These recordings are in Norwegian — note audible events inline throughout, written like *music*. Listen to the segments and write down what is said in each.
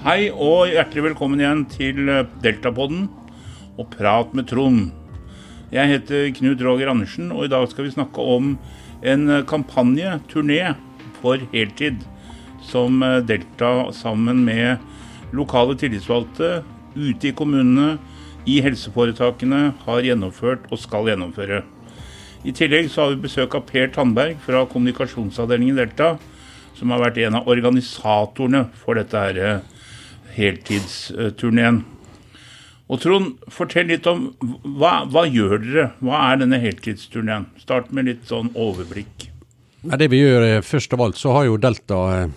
Hei og hjertelig velkommen igjen til eh, Deltapodden og Prat med Trond. Jeg heter Knut Roger Andersen, og i dag skal vi snakke om en eh, kampanje, turné, for heltid. Som eh, Delta sammen med lokale tillitsvalgte ute i kommunene, i helseforetakene, har gjennomført og skal gjennomføre. I tillegg så har vi besøk av Per Tandberg fra kommunikasjonsavdelingen Delta, som har vært en av organisatorene for dette her heltidsturneen. Og Trond, fortell litt om hva, hva gjør dere? Hva er denne heltidsturneen? Start med litt sånn overblikk. Det vi gjør, eh, Først av alt så har jo Delta eh,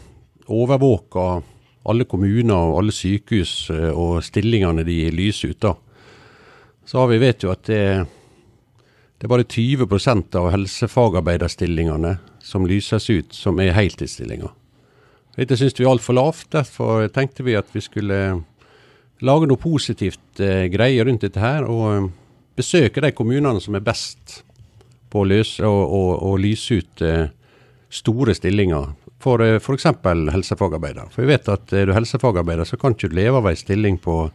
overvåka alle kommuner og alle sykehus eh, og stillingene de lyser ut. da. Så har vi vet jo at det, det er bare 20% av helsefagarbeiderstillingene som lyses ut, som er heltidsstillinger. Dette syns vi er altfor lavt. Derfor tenkte vi at vi skulle lage noe positivt eh, greie rundt dette her. Og eh, besøke de kommunene som er best på å løse og, og, og lyse ut eh, store stillinger. For eh, f.eks. helsefagarbeider. For vi vet at er du helsefagarbeider, så kan ikke du leve av ei stilling på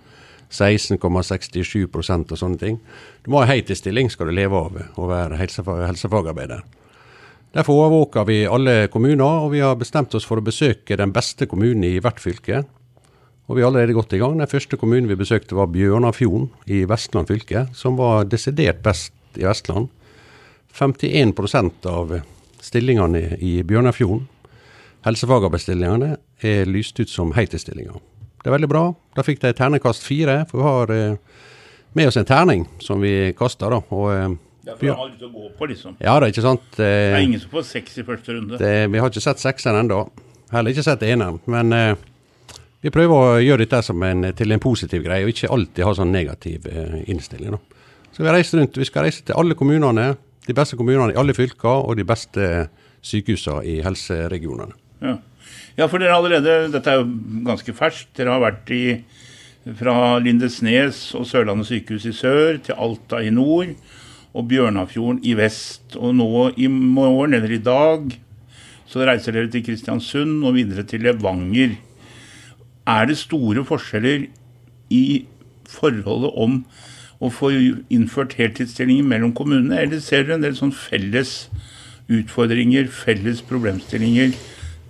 16,67 og sånne ting. Du må ha heltidsstilling skal du leve av å være helsefagarbeider. Derfor overvåker vi alle kommuner, og vi har bestemt oss for å besøke den beste kommunen i hvert fylke. Og vi er allerede godt i gang. Den første kommunen vi besøkte var Bjørnafjorden i Vestland fylke, som var desidert best i Vestland. 51% av stillingene i Bjørnafjorden, helsefagarbeidsstillingene, er lyst ut som heltidsstillinger. Det er veldig bra. Da fikk de ternekast fire, for vi har eh, med oss en terning som vi kaster. da, og eh, ja, for han ha litt å gå på, liksom. Ja, det er ikke sant. Det er ingen som får seks i første runde. Det, vi har ikke sett sekseren ennå. Heller ikke sett eneren. Men eh, vi prøver å gjøre dette en, til en positiv greie, og ikke alltid ha sånn negativ eh, innstilling. Da. Så vi, rundt, vi skal reise til alle kommunene, de beste kommunene i alle fylker, og de beste sykehusene i helseregionene. Ja. ja, for dere allerede, dette er jo ganske ferskt. Dere har vært i fra Lindesnes og Sørlandet sykehus i sør til Alta i nord og Bjørnafjorden i vest. Og nå i morgen, eller i dag, så reiser dere til Kristiansund og videre til Levanger. Er det store forskjeller i forholdet om å få innført heltidsstillinger mellom kommunene, eller ser dere en del sånn felles utfordringer, felles problemstillinger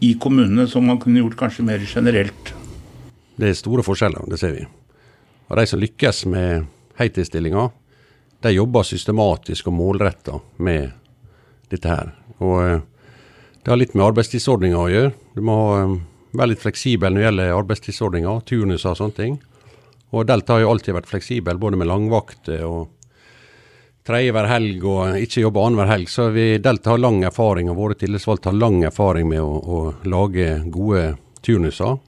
i kommunene som man kunne gjort kanskje mer generelt? Det er store forskjeller, det ser vi. Og De som lykkes med heltidsstillinger, de jobber systematisk og målretta med dette her. Og eh, det har litt med arbeidstidsordninga å gjøre. Du må eh, være litt fleksibel når det gjelder arbeidstidsordninger, turnuser og sånne ting. Og Delta har jo alltid vært fleksibel, både med langvakter og tredje hver helg og ikke jobbe annenhver helg. Så vi, Delta har lang erfaring, og våre tillitsvalgte har lang erfaring med å, å lage gode turnuser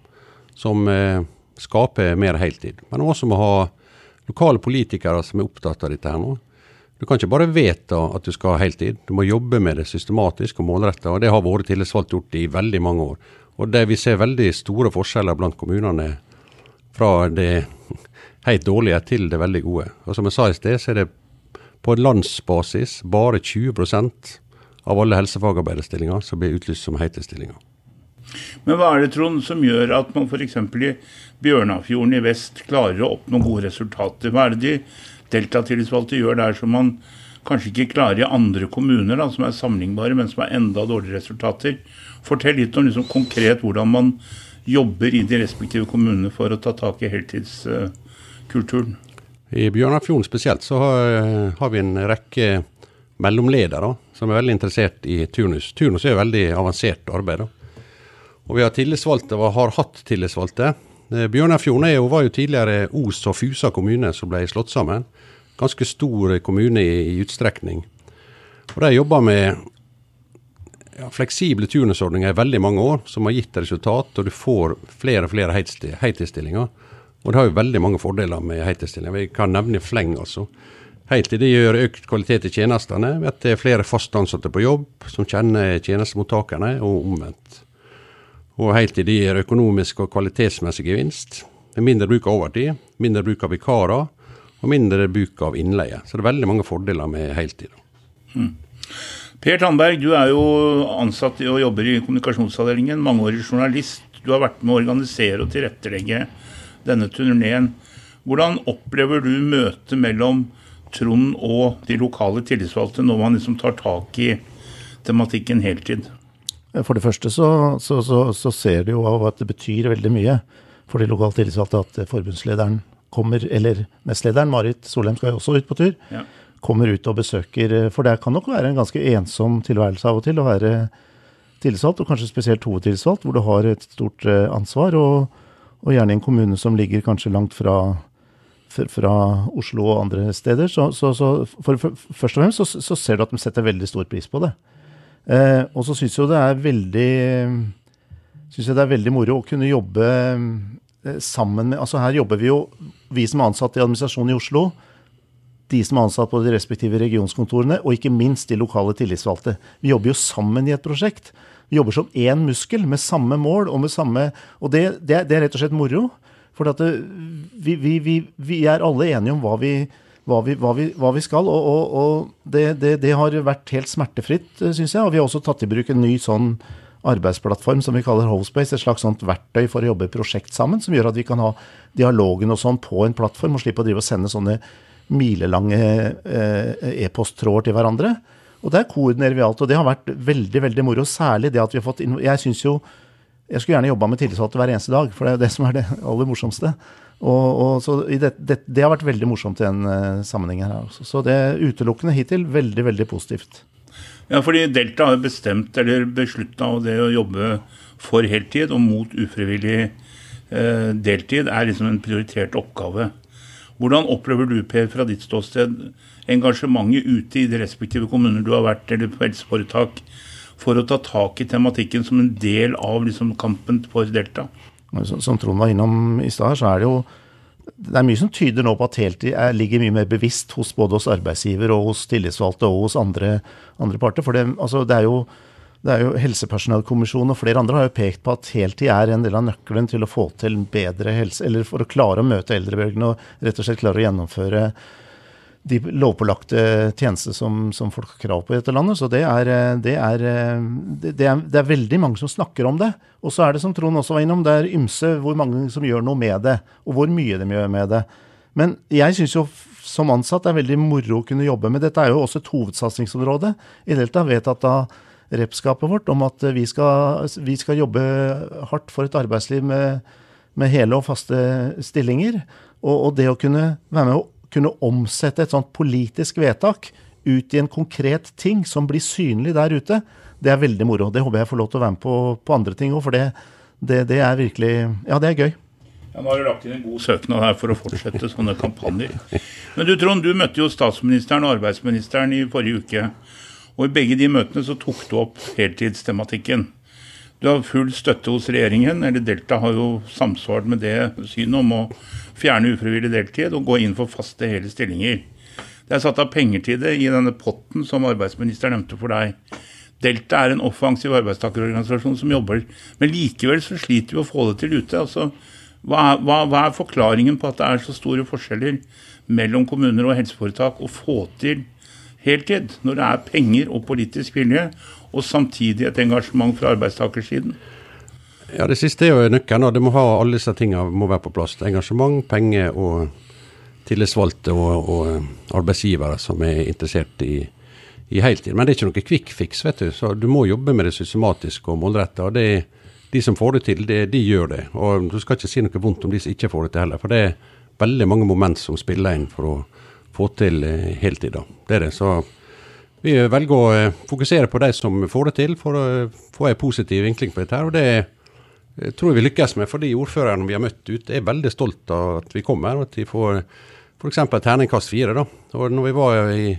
som eh, skaper mer heltid. Men også må ha lokale politikere som er opptatt av dette her nå. Du kan ikke bare vedta at du skal ha heltid. Du må jobbe med det systematisk og målretta. Det har våre tillitsvalgte gjort i veldig mange år. Og det vi ser veldig store forskjeller blant kommunene fra det *laughs* helt dårlige til det veldig gode. Og som jeg sa i sted, så er det på landsbasis bare 20% av alle helsefagarbeiderstillinger som blir utlyst som heltidsstillinger. Men hva er det, Trond, som gjør at man f.eks. i Bjørnafjorden i vest klarer å oppnå gode resultater? Hva er det de deltatillitsvalgte gjør der som man kanskje ikke klarer i andre kommuner, da, som er sammenlignbare, men som har enda dårligere resultater? Fortell litt om liksom, konkret hvordan man jobber i de respektive kommunene for å ta tak i heltidskulturen. I Bjørnafjorden spesielt så har, vi en rekke mellomledere som er veldig interessert i turnus. Turnus er veldig avansert arbeid. da. Og vi har tillitsvalgte, og har hatt tillitsvalgte. Bjørnar Bjørnafjorden var jo tidligere Os og Fusa kommune som ble slått sammen. Ganske stor kommune i, i utstrekning. Og De jobba med ja, fleksible turnusordninger i veldig mange år, som har gitt resultat. Og du får flere og flere heltidsstillinger. Og det har jo veldig mange fordeler med heltidsstillinger. Vi kan nevne fleng, altså. Heltid gjør økt kvalitet i tjenestene ved at det er flere fast ansatte på jobb som kjenner tjenestemottakerne, og omvendt. Og heltid gir økonomisk og kvalitetsmessig gevinst. Mindre bruk av overtid, mindre bruk av vikarer og mindre bruk av innleie. Så det er veldig mange fordeler med heltid. Mm. Per Tandberg, du er jo ansatt og jobber i kommunikasjonsavdelingen, mangeårig journalist. Du har vært med å organisere og tilrettelegge denne turneen. Hvordan opplever du møtet mellom Trond og de lokale tillitsvalgte når man liksom tar tak i tematikken heltid? For det første så, så, så, så ser du jo av at det betyr veldig mye for de lokale tillitsvalgte at forbundslederen kommer, eller nestlederen Marit Solheim skal jo også ut på tur, ja. kommer ut og besøker. For det kan nok være en ganske ensom tilværelse av og til å være tillitsvalgt, og kanskje spesielt hovedtillitsvalgt, hvor du har et stort eh, ansvar. Og, og gjerne i en kommune som ligger kanskje langt fra, fra Oslo og andre steder. Så, så, så for, for, først og fremst så, så, ser du at de setter veldig stor pris på det. Eh, og så syns jeg det er veldig synes jeg det er veldig moro å kunne jobbe eh, sammen med Altså her jobber vi jo, vi som er ansatt i administrasjonen i Oslo, de som er ansatt på de respektive regionskontorene, og ikke minst de lokale tillitsvalgte. Vi jobber jo sammen i et prosjekt. Vi jobber som én muskel med samme mål og med samme Og det, det, det er rett og slett moro. For det, vi, vi, vi, vi, er alle enige om hva vi, hva hva hva skal. Og, og, og det, det, har vært helt smertefritt, syns jeg. Og vi har også tatt i bruk en ny sånn arbeidsplattform som vi kaller Hospace. Et slags sånt verktøy for å jobbe prosjekt sammen, som gjør at vi kan ha dialogen og sånn på en plattform, og slippe å drive og sende sånne milelange eh, e-posttråder til hverandre. Og der koordinerer vi alt. Og det har vært veldig veldig moro. Særlig det at vi har fått Jeg syns jo Jeg skulle gjerne jobba med tillitsvalgte hver eneste dag, for det er jo det som er det aller morsomste. Og, og så det, det, det, har vært veldig morsomt i den uh, sammenhengen her. Også. Så det utelukkende hittil veldig, veldig positivt. Ja, fordi Delta har bestemt eller beslutta det å jobbe for heltid og mot ufrivillig eh, deltid er liksom en prioritert oppgave. Hvordan opplever du, Per, fra ditt ståsted, engasjementet ute i de respektive kommuner du har vært, eller på helseforetak, for å ta tak i tematikken som en del av liksom, kampen for Delta? Som Trond var innom i stad, så er det jo det er mye som tyder nå på at heltid er, ligger mye mer bevisst hos både hos arbeidsgiver og hos tillitsvalgte og hos andre, andre parter. For det, altså, det er jo det er jo Helsepersonellkommisjonen og flere andre har jo pekt på at heltid er en del av nøkkelen til å få til bedre helse, eller for å klare å møte eldrebølgene og rett og slett klare å gjennomføre de lovpålagte tjenester som, som, folk har krav på i dette landet. Så det er, det, er, det, er, det er, veldig mange som snakker om det. Og så er det, som Trond også var innom, det er ymse hvor mange som gjør noe med det, og hvor mye de gjør med det. Men jeg syns jo som ansatt det er veldig moro å kunne jobbe med. Dette er jo også et hovedsatsingsområde i Delta. At da repskapet vårt om at vi skal, vi skal jobbe hardt for et arbeidsliv med, med hele og faste stillinger. Og, og, det å kunne være med å kunne omsette et sånt politisk vedtak ut i en konkret ting som blir synlig der ute, det er veldig moro. Det håper jeg får lov til å være med på, på andre ting òg, for det, det, det, er virkelig Ja, det er gøy. Ja, Nå har du lagt inn en god søknad her for å fortsette sånne kampanjer. Men du Trond, du møtte jo statsministeren og arbeidsministeren i forrige uke. Og I begge de møtene så tok du opp heltidstematikken. Du har full støtte hos regjeringen, eller Delta har jo samsvart med det synet om å fjerne ufrivillig deltid og gå inn for faste hele stillinger. Det er satt av penger til det i denne potten som arbeidsministeren nevnte for deg. Delta er en offensiv arbeidstakerorganisasjon som jobber, men likevel så sliter vi å få det til ute. Altså, hva, hva, hva er forklaringen på at det er så store forskjeller mellom kommuner og helseforetak å få til heltid, når det er penger og politisk vilje, og samtidig et engasjement fra arbeidstakersiden? Ja, Det siste er jo nøkkelen. Det må ha Alle disse tingene må være på plass. Engasjement, penger og tillitsvalgte og, og, arbeidsgivere som er interessert i, i heltid. Men det er ikke noe quick fix. vet Du så du må jobbe med det systematisk og målretta. De som får det til, det, de gjør det. Og Du skal ikke si noe vondt om de som ikke får det til heller. For det er veldig mange moment som spiller inn for å få til eh, heltid. da. Det er det. Så vi velger å eh, fokusere på de som får det til, for å få en positiv vinkling på dette. her, og det jeg tror vi lykkes med, fordi ordførerne vi har møtt ute er veldig stolt av at vi kommer. og At de får f.eks. terningkast fire. da. Og når vi var i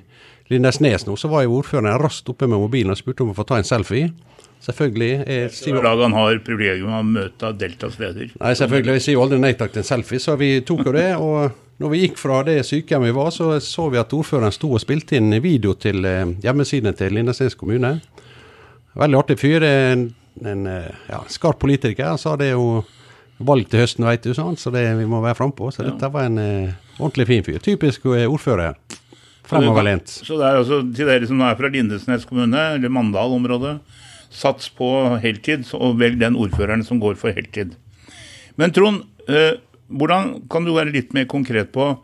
Lindesnes nå, så var jo ordføreren raskt oppe med mobilen og spurte om å få ta en selfie. Selvfølgelig. Jeg sier jo han har privilegium å møte Deltas leder. Nei, selvfølgelig. Vi sier jo aldri nei takk til en selfie, så vi tok jo det. og når vi gikk fra det sykehjemmet vi var, så så vi at ordføreren sto og spilte inn video til eh, hjemmesiden til Lindesnes kommune. Veldig artig fyr. En, eh, ja, skarp politiker. Han sa det er jo valg til høsten, veit du, sant? så det, vi må være frampå. Så ja. dette var en uh, ordentlig fin fyr. Typisk uh, ordfører. Fremoverlent. Så det er altså til dere som er fra Lindesnes kommune, eller Mandal-området, sats på heltid, og velg den ordføreren som går for heltid. Men Trond, uh, hvordan kan du være litt mer konkret på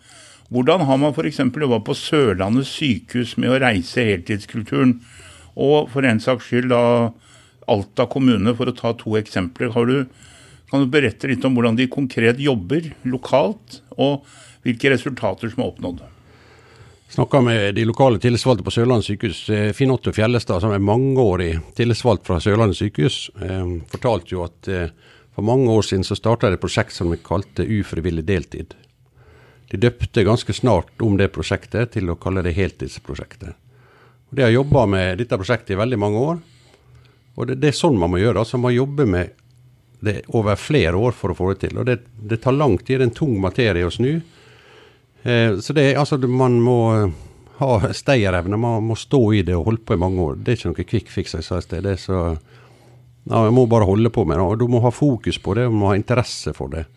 hvordan har man f.eks. jobba på Sørlandet sykehus med å reise heltidskulturen? Og for en saks skyld da Alta kommune, for å ta to eksempler. Du, kan du berette litt om hvordan de konkret jobber lokalt, og hvilke resultater som er oppnådd? Snakka med de lokale tillitsvalgte på Sørlandet sykehus. Eh, Finn Otto Fjellestad, som er mangeårig tillitsvalgt fra Sørlandet sykehus, eh, fortalte jo at eh, for mange år siden så starta et prosjekt som vi kalte ufrivillig deltid. De døpte ganske snart om det prosjektet til å kalle det heltidsprosjektet. Og De har jobba med dette prosjektet i veldig mange år. Og det, det, er sånn man må gjøre. altså Man jobber med det over flere år for å få det til. Og det, det tar lang tid. Det er en tung materie å snu. Eh, så det er altså Man må ha stayerevne. Man må stå i det og holde på i mange år. Det er ikke noe quick fix, jeg sa i sted. Det er så ja, Jeg må bare holde på med det. Og du må ha fokus på det, og du må ha interesse for det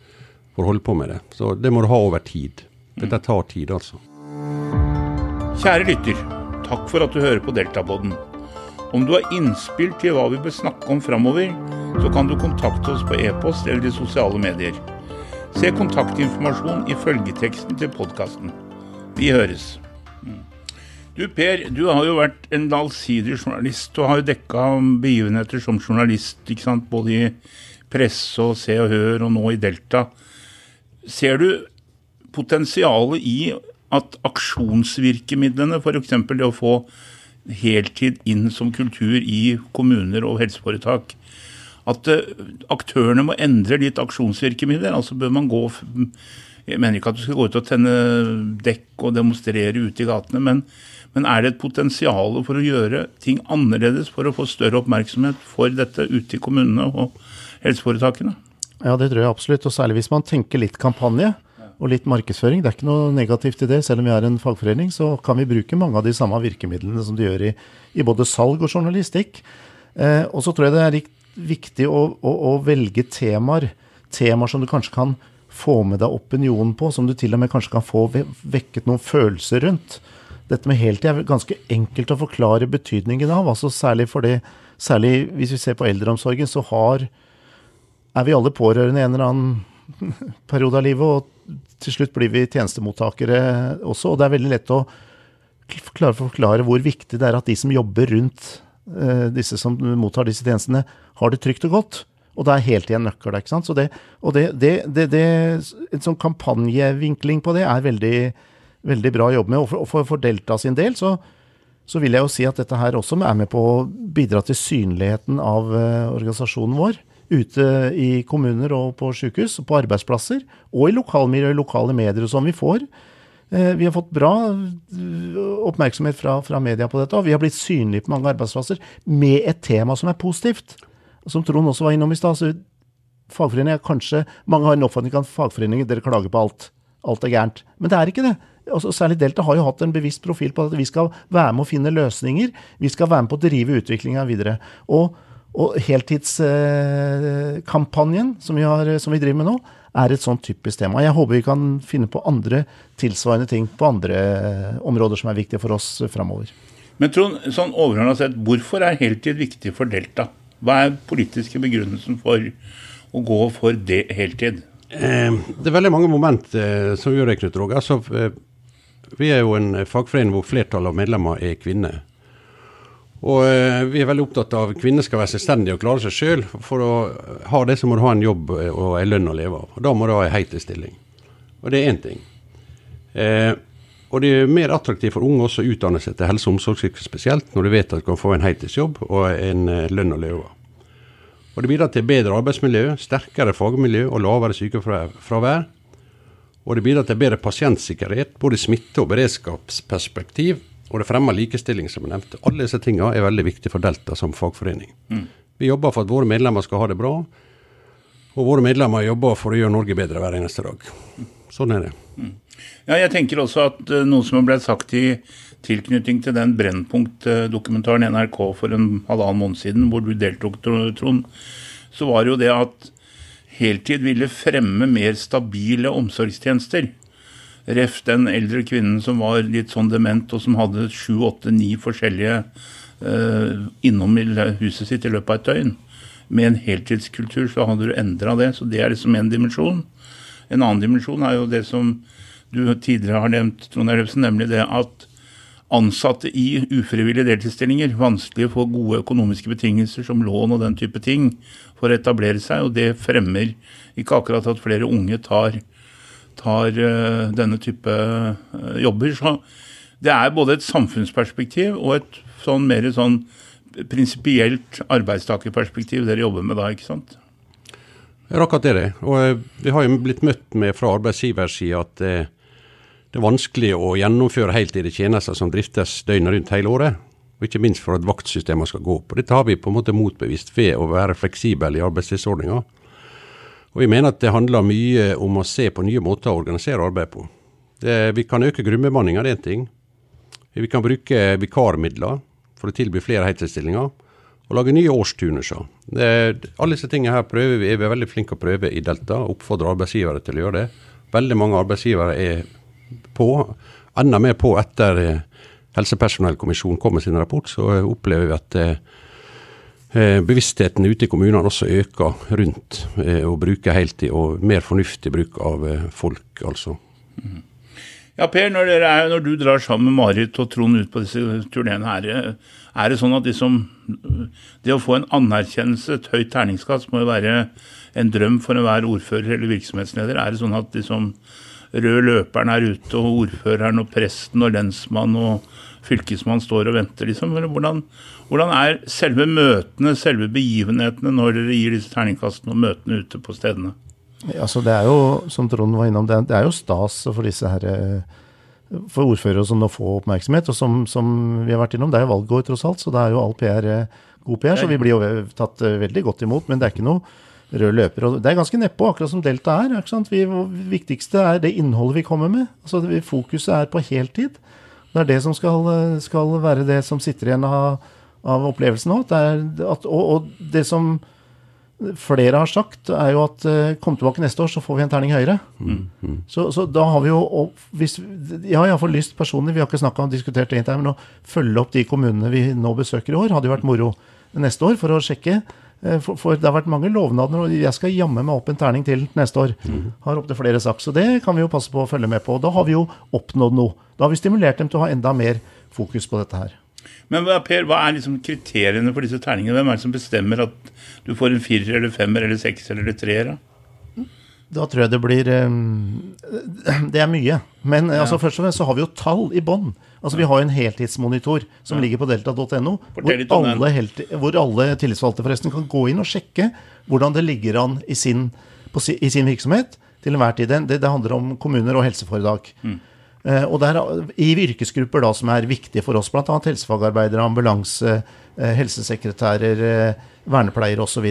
for å holde på med det. Så det må du ha over tid. Dette tar tid, altså. Kjære lytter, takk for at du hører på Deltapoden. Om du har innspill til hva vi bør snakke om framover, så kan du kontakte oss på e-post eller i sosiale medier. Se kontaktinformasjon i følgeteksten til podkasten. Vi høres. Mm. Du Per, du har jo vært en allsidig journalist. og har jo dekka begivenheter som journalist, ikke sant? både i presse og Se og Hør og nå i Delta. Ser du potensialet i at aksjonsvirkemidlene, f.eks. det å få heltid inn som kultur i kommuner og helseforetak, at uh, aktørene må endre litt aksjonsvirkemidler. Altså bør man gå Jeg mener ikke at du skal gå ut og tenne dekk og demonstrere ute i gatene, men, men er det et potensial for å gjøre ting annerledes for å få større oppmerksomhet for dette ute i kommunene og helseforetakene? Ja, det tror jeg absolutt. Og særlig hvis man tenker litt kampanje og litt markedsføring. Det er ikke noe negativt i det. Selv om vi er en fagforening, så kan vi bruke mange av de samme virkemidlene som de gjør i, i både salg og journalistikk. Eh, og så tror jeg det er viktig å, å, å, velge temaer. Temaer som du kanskje kan få med deg opinionen på, som du til og med kanskje kan få vekket noen følelser rundt. Dette med heltid er ganske enkelt å forklare betydningen av. altså Særlig fordi, særlig hvis vi ser på eldreomsorgen, så har er vi alle pårørende i en eller annen *laughs* periode av livet, og til slutt blir vi tjenestemottakere også. Og det er veldig lett å klare å forklare hvor viktig det er at de som jobber rundt uh, disse som mottar disse tjenestene, har det trygt og godt. Og det er helt i en nøkkel. ikke sant? Så det, og det, det, det, En sånn kampanjevinkling på det er veldig, veldig bra å jobbe med. Og for, for, for Delta sin del så, så, vil jeg jo si at dette her også er med på å bidra til synligheten av uh, organisasjonen vår ute i kommuner og på sykehus, på arbeidsplasser, og i lokalmiljø og lokale medier og sånn. Vi får eh, vi har fått bra eh, oppmerksomhet fra, fra, media på dette, og vi har blitt synlige på mange arbeidsplasser med et tema som er positivt. Som Trond også var innom i stad. Fagforeninger er kanskje Mange har en oppfatning av fagforeninger dere klager på alt. Alt er gærent. Men det er ikke det. Altså, særlig Delta har jo hatt en bevisst profil på at vi skal være med å finne løsninger. Vi skal være med på å drive utviklinga videre. Og og heltidskampanjen som, som, vi driver med nå, er et sånn typisk tema. Jeg håper vi kan finne på andre tilsvarende ting på andre områder som er viktige for oss framover. Men Trond, sånn overordna sett, hvorfor er heltid viktig for Delta? Hva er politiske begrunnelsen for å gå for det heltid? Eh, det er veldig mange moment eh, som gjør det, Knut Roger. Altså, eh, vi er jo en fagforening hvor flertallet av medlemmer er kvinner. Og eh, vi er veldig opptatt av at kvinner skal være selvstendige og klare seg sjøl. For å ha det, så må du ha en jobb eh, og en lønn å leve av. Og da må du ha en heltidsstilling. Og det er én ting. Eh, og det er mer attraktivt for unge også å utdanne seg til helse- og omsorgsyrker spesielt, når du vet at du kan få en heltidsjobb og en eh, lønn å leve av. Og det bidrar til bedre arbeidsmiljø, sterkere fagmiljø og lavere sykefravær. Og det bidrar til bedre pasientsikkerhet, både smitte- og beredskapsperspektiv, og det fremmer likestilling, som jeg nevnte. Alle disse tingene er veldig viktige for Delta som fagforening. Mm. Vi jobber for at våre medlemmer skal ha det bra, og våre medlemmer jobber for å gjøre Norge bedre hver eneste dag. Sånn er det. Mm. Ja, jeg tenker også at uh, noe som ble sagt i tilknytning til den Brennpunkt-dokumentaren NRK for en halvannen måned siden, hvor du deltok, Trond, så var det jo det at heltid ville fremme mer stabile omsorgstjenester. Ref den eldre kvinnen som var litt sånn dement, og som hadde sju, åtte, ni forskjellige uh, innom huset sitt i løpet av et døgn. Med en heltidskultur så hadde du endra det. Så det er liksom en dimensjon. En annen dimensjon er jo det som du tidligere har nevnt, Trond Ellefsen, nemlig det at ansatte i ufrivillige deltidsstillinger vanskelig å gode økonomiske betingelser som lån og den type ting for å etablere seg, og det fremmer ikke akkurat at flere unge tar, tar uh, denne type uh, jobber. Så det er både et samfunnsperspektiv og et sånn mer sånn prinsipielt arbeidstakerperspektiv dere jobber med da, ikke sant? Ja, akkurat det er det. Og eh, vi har jo blitt møtt med fra arbeidsgiversida at eh, det er vanskelig å gjennomføre heltidige tjenester som driftes døgnet rundt hele året. Og ikke minst for at vaktsystemene skal gå opp. Og Dette har vi på en måte motbevist ved å være fleksible i arbeidstidsordninga. Og vi mener at det handler mye om å se på nye måter å organisere arbeid på. Det, vi kan øke grunnbemanninga, det er én ting. Vi kan bruke vikarmidler for å tilby flere heltidsstillinger. Og lage nye årsturnuser. Alle disse tingene her prøver vi, er vi veldig flinke å prøve i Delta. Oppfordrer arbeidsgivere til å gjøre det. Veldig mange arbeidsgivere er på, enda mer på etter eh, helsepersonellkommisjonen kom med sin rapport, så opplever vi at eh, bevisstheten ute i kommunene også øker rundt eh, å bruke heltid, og mer fornuftig bruk av folk, altså. Ja, Per, når, er, når, du drar sammen med Marit og Trond ut på disse turneene, er, er det sånn at liksom, det å få en anerkjennelse, et høyt terningskast, må jo være en drøm for enhver ordfører eller virksomhetsleder? Er det sånn at liksom, rød løperen er ute, og ordføreren og presten og lensmann og fylkesmann står og venter, liksom. Hvordan, hvordan er selve møtene, selve begivenhetene, når dere gir disse terningkastene og møtene ute på stedene? Altså det er jo, som Trond var innom, det er, jo stas for disse her for ordførere som nå får oppmerksomhet. Og som, som, vi har vært innom, det er jo valgår tross alt, så det er jo all PR god PR. Så vi blir jo tatt veldig godt imot. Men det er ikke noe rød løper. Og det er ganske nedpå, akkurat som Delta er. ikke sant? Vi, det viktigste er det innholdet vi kommer med. Altså Fokuset er på heltid. Det er det som skal, skal være det som sitter igjen av, av opplevelsen nå. og, og, det som flere har sagt, er jo at uh, kom tilbake neste år, så får vi en terning høyere. Mm, mm. Så, så, da har vi jo og hvis, Jeg har iallfall lyst personlig, vi har ikke snakka om diskutert det internt, men å følge opp de kommunene vi nå besøker i år, hadde jo vært moro neste år for å sjekke. Eh, for, for, det har vært mange lovnader, og jeg skal jamme meg opp en terning til neste år. Mm. Har opptil flere sagt. Så det kan vi jo passe på å følge med på. Da har vi jo oppnådd noe. Da har vi stimulert dem til å ha enda mer fokus på dette her. Men Per, hva er liksom kriteriene for disse terningene? Hvem er det som bestemmer at du får en firer eller femmer eller sekser eller treer? Da tror jeg det blir um, Det er mye. Men ja. altså, først og fremst så har vi jo tall i bånn. Altså, Vi har jo en heltidsmonitor som ja. ligger på delta.no, hvor, hvor, alle tillitsvalgte forresten kan gå inn og sjekke hvordan det ligger an i sin, si, i sin virksomhet til enhver tid. Det, det, handler om kommuner og helseforetak. Mm. Eh, og der, I yrkesgrupper da, som er viktige for oss, bl.a. helsefagarbeidere, ambulanse, eh, helsesekretærer, eh, vernepleiere osv.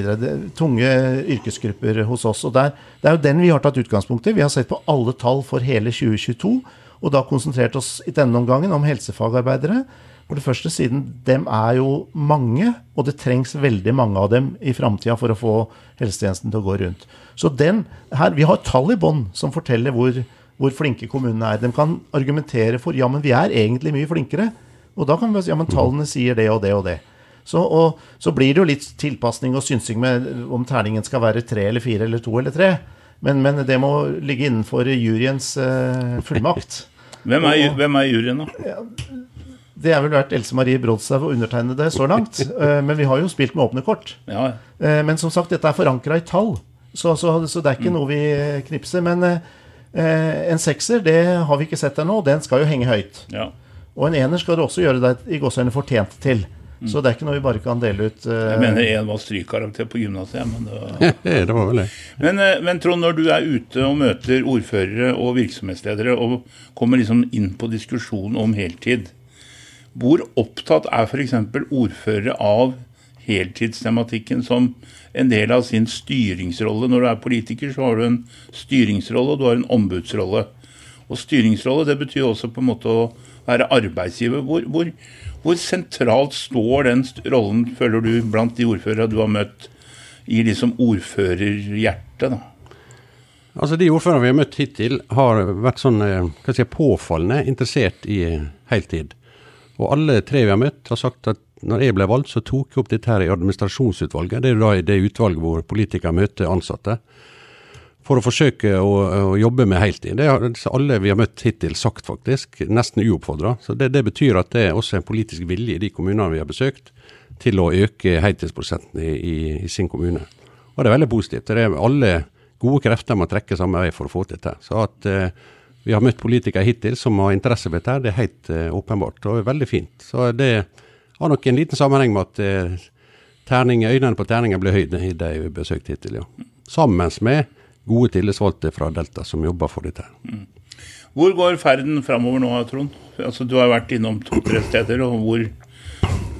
Tunge yrkesgrupper hos oss. og der, Det er jo den vi har tatt utgangspunkt i. Vi har sett på alle tall for hele 2022 og da konsentrert oss i denne omgangen om helsefagarbeidere. For det første siden dem er jo mange, og det trengs veldig mange av dem i framtida for å få helsetjenesten til å gå rundt. Så den, her, Vi har tall i bånn som forteller hvor, hvor, flinke kommunene er. De kan argumentere for ja, men vi er egentlig mye flinkere. Og da kan vi si ja, men tallene sier det og det og det. Så, og, så blir det jo litt tilpasning og synsing med om terningen skal være tre eller fire eller to eller tre. Men, men, det må ligge innenfor juryens uh, fullmakt. *laughs* Hvem er, og, hvem er juryen, da? Ja, det har vel vært Else Marie Brodstad og undertegnede så langt. uh, men vi har jo spilt med åpne kort. Ja. Uh, men som sagt, dette er forankra i tall. Så, så, så, det er ikke mm. noe vi knipser. Men en sekser, det har vi ikke sett ennå. Den skal jo henge høyt. Ja. Og en ener skal du også gjøre deg i gåseøyne fortjent til. Så det er ikke noe vi bare kan dele ut. Uh... Jeg mener én var strykkarakter på gymnaset. Men, det var... *laughs* det var vel det. Men, uh, men, Trond, når du er ute og møter ordførere og virksomhetsledere og kommer liksom inn på diskusjonen om heltid, hvor opptatt er f.eks. ordførere av heltidstematikken som en del av sin styringsrolle? Når du er politiker, så har du en styringsrolle og du har en ombudsrolle. Og styringsrolle det betyr også på en måte å være arbeidsgiver. Hvor, hvor, hvor sentralt står den rollen, føler du, blant de ordførere du har møtt, i liksom ordførerhjertet? da? Altså De ordførerne vi har møtt hittil, har vært sånn eh, hva si, påfallende interessert i heltid. Og alle tre vi har møtt, har sagt at når jeg ble valgt, så tok jeg opp dette her i administrasjonsutvalget. Det er da det utvalget hvor politikere møter ansatte. For å forsøke å, å jobbe med heltid. Det har alle vi har møtt hittil sagt, faktisk. Nesten uoppfordra. Så det, det, betyr at det er også en politisk vilje i de kommunene vi har besøkt, til å øke heltidsprosenten i, i, i sin kommune. Og det er veldig positivt. Det er alle gode krefter må trekke samme vei for å få til dette. Så at eh, vi har møtt politikere hittil som har interesse for dette, det er helt eh, åpenbart og veldig fint. Så det har nok en liten sammenheng med at uh, terning, øynene på terningen blir høyde i de vi har besøkt hittil, ja. Sammen med gode tillitsvalgte fra Delta som jobber for dette. Mm. Hvor går ferden framover nå, Trond? Altså, du har vært innom to-tre steder. og hvor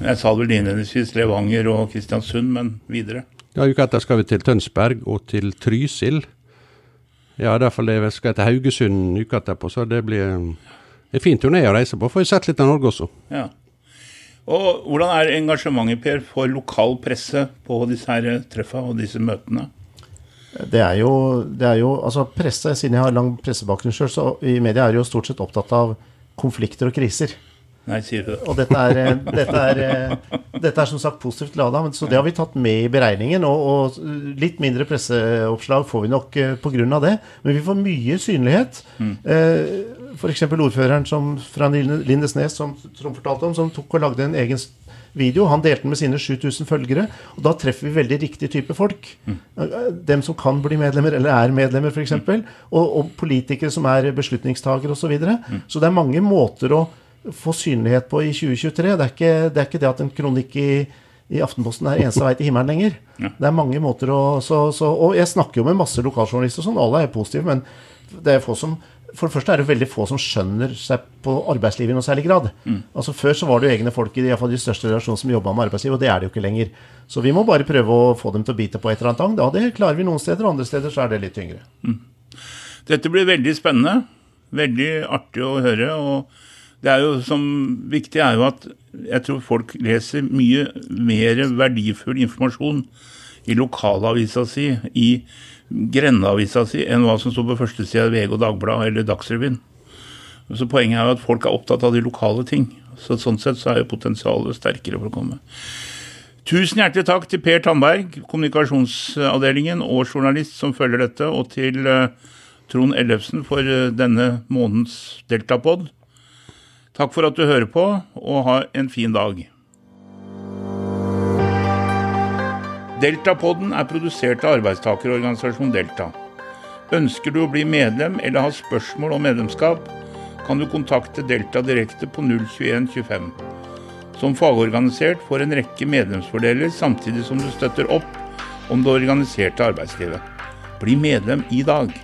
Jeg sa vel innledningsvis Levanger og Kristiansund, men videre? Ja, Uka etter skal vi til Tønsberg og til Trysil. Ja, derfor det skal jeg til Haugesund uka etterpå, så det blir en fin turné å reise på. Får vi sett litt av Norge også. Ja. Og Hvordan er engasjementet Per, for lokal presse på disse her treffene og disse møtene? Det er jo, det er jo altså presse, Siden jeg har lang pressebakgrunn sjøl, så i media er jo stort sett opptatt av konflikter og kriser. Nei, sier du det. Og dette er, eh, dette er, eh, dette er som sagt positivt lada, så det har vi tatt med i beregningen. Og, og litt mindre presseoppslag får vi nok eh, pga. det, men vi får mye synlighet. Mm. F.eks. ordføreren som, fra Lindesnes som Trond fortalte om, som tok og lagde en egen video. Han delte den med sine 7000 følgere. og Da treffer vi veldig riktig type folk. Mm. Dem som kan bli medlemmer, eller er medlemmer, f.eks. Mm. Og, og politikere som er beslutningstagere osv. Så, videre. mm. så det er mange måter å få synlighet på i 2023. Det er ikke det, er ikke det at en kronikk i, i, Aftenposten er eneste vei til himmelen lenger. Ja. Det er mange måter å så, så, Og jeg snakker jo med masse lokaljournalister, sånn, alle er positive, men det er få som for det første er det veldig få som skjønner seg på arbeidslivet i noe særlig grad. Mm. Altså Før så var det jo egne folk i de, de største relasjonene som jobba med arbeidsliv, og det er det jo ikke lenger. Så vi må bare prøve å få dem til å bite på et eller annet tang. Ja, det klarer vi noen steder, andre steder så er det litt tyngre. Mm. Dette blir veldig spennende. Veldig artig å høre. og det er jo som viktig er jo at jeg tror folk leser mye mer verdifull informasjon i lokalavisa si, i grendeavisa si, enn hva som står på førstesida av VG og Dagbladet eller Dagsrevyen. Så Poenget er jo at folk er opptatt av de lokale ting. Så Sånn sett så er jo potensialet sterkere for å komme. Tusen hjertelig takk til Per Tandberg, kommunikasjonsavdelingen og journalist som følger dette, og til uh, Trond Ellefsen for uh, denne månedens Deltapod. Takk for at du hører på, og ha en fin dag. Deltapodden er produsert av arbeidstakerorganisasjonen Delta. Ønsker du å bli medlem eller ha spørsmål om medlemskap, kan du kontakte Delta direkte på 02125. Som fagorganisert får en rekke medlemsfordeler samtidig som du støtter opp om det organiserte arbeidslivet. Bli medlem i dag.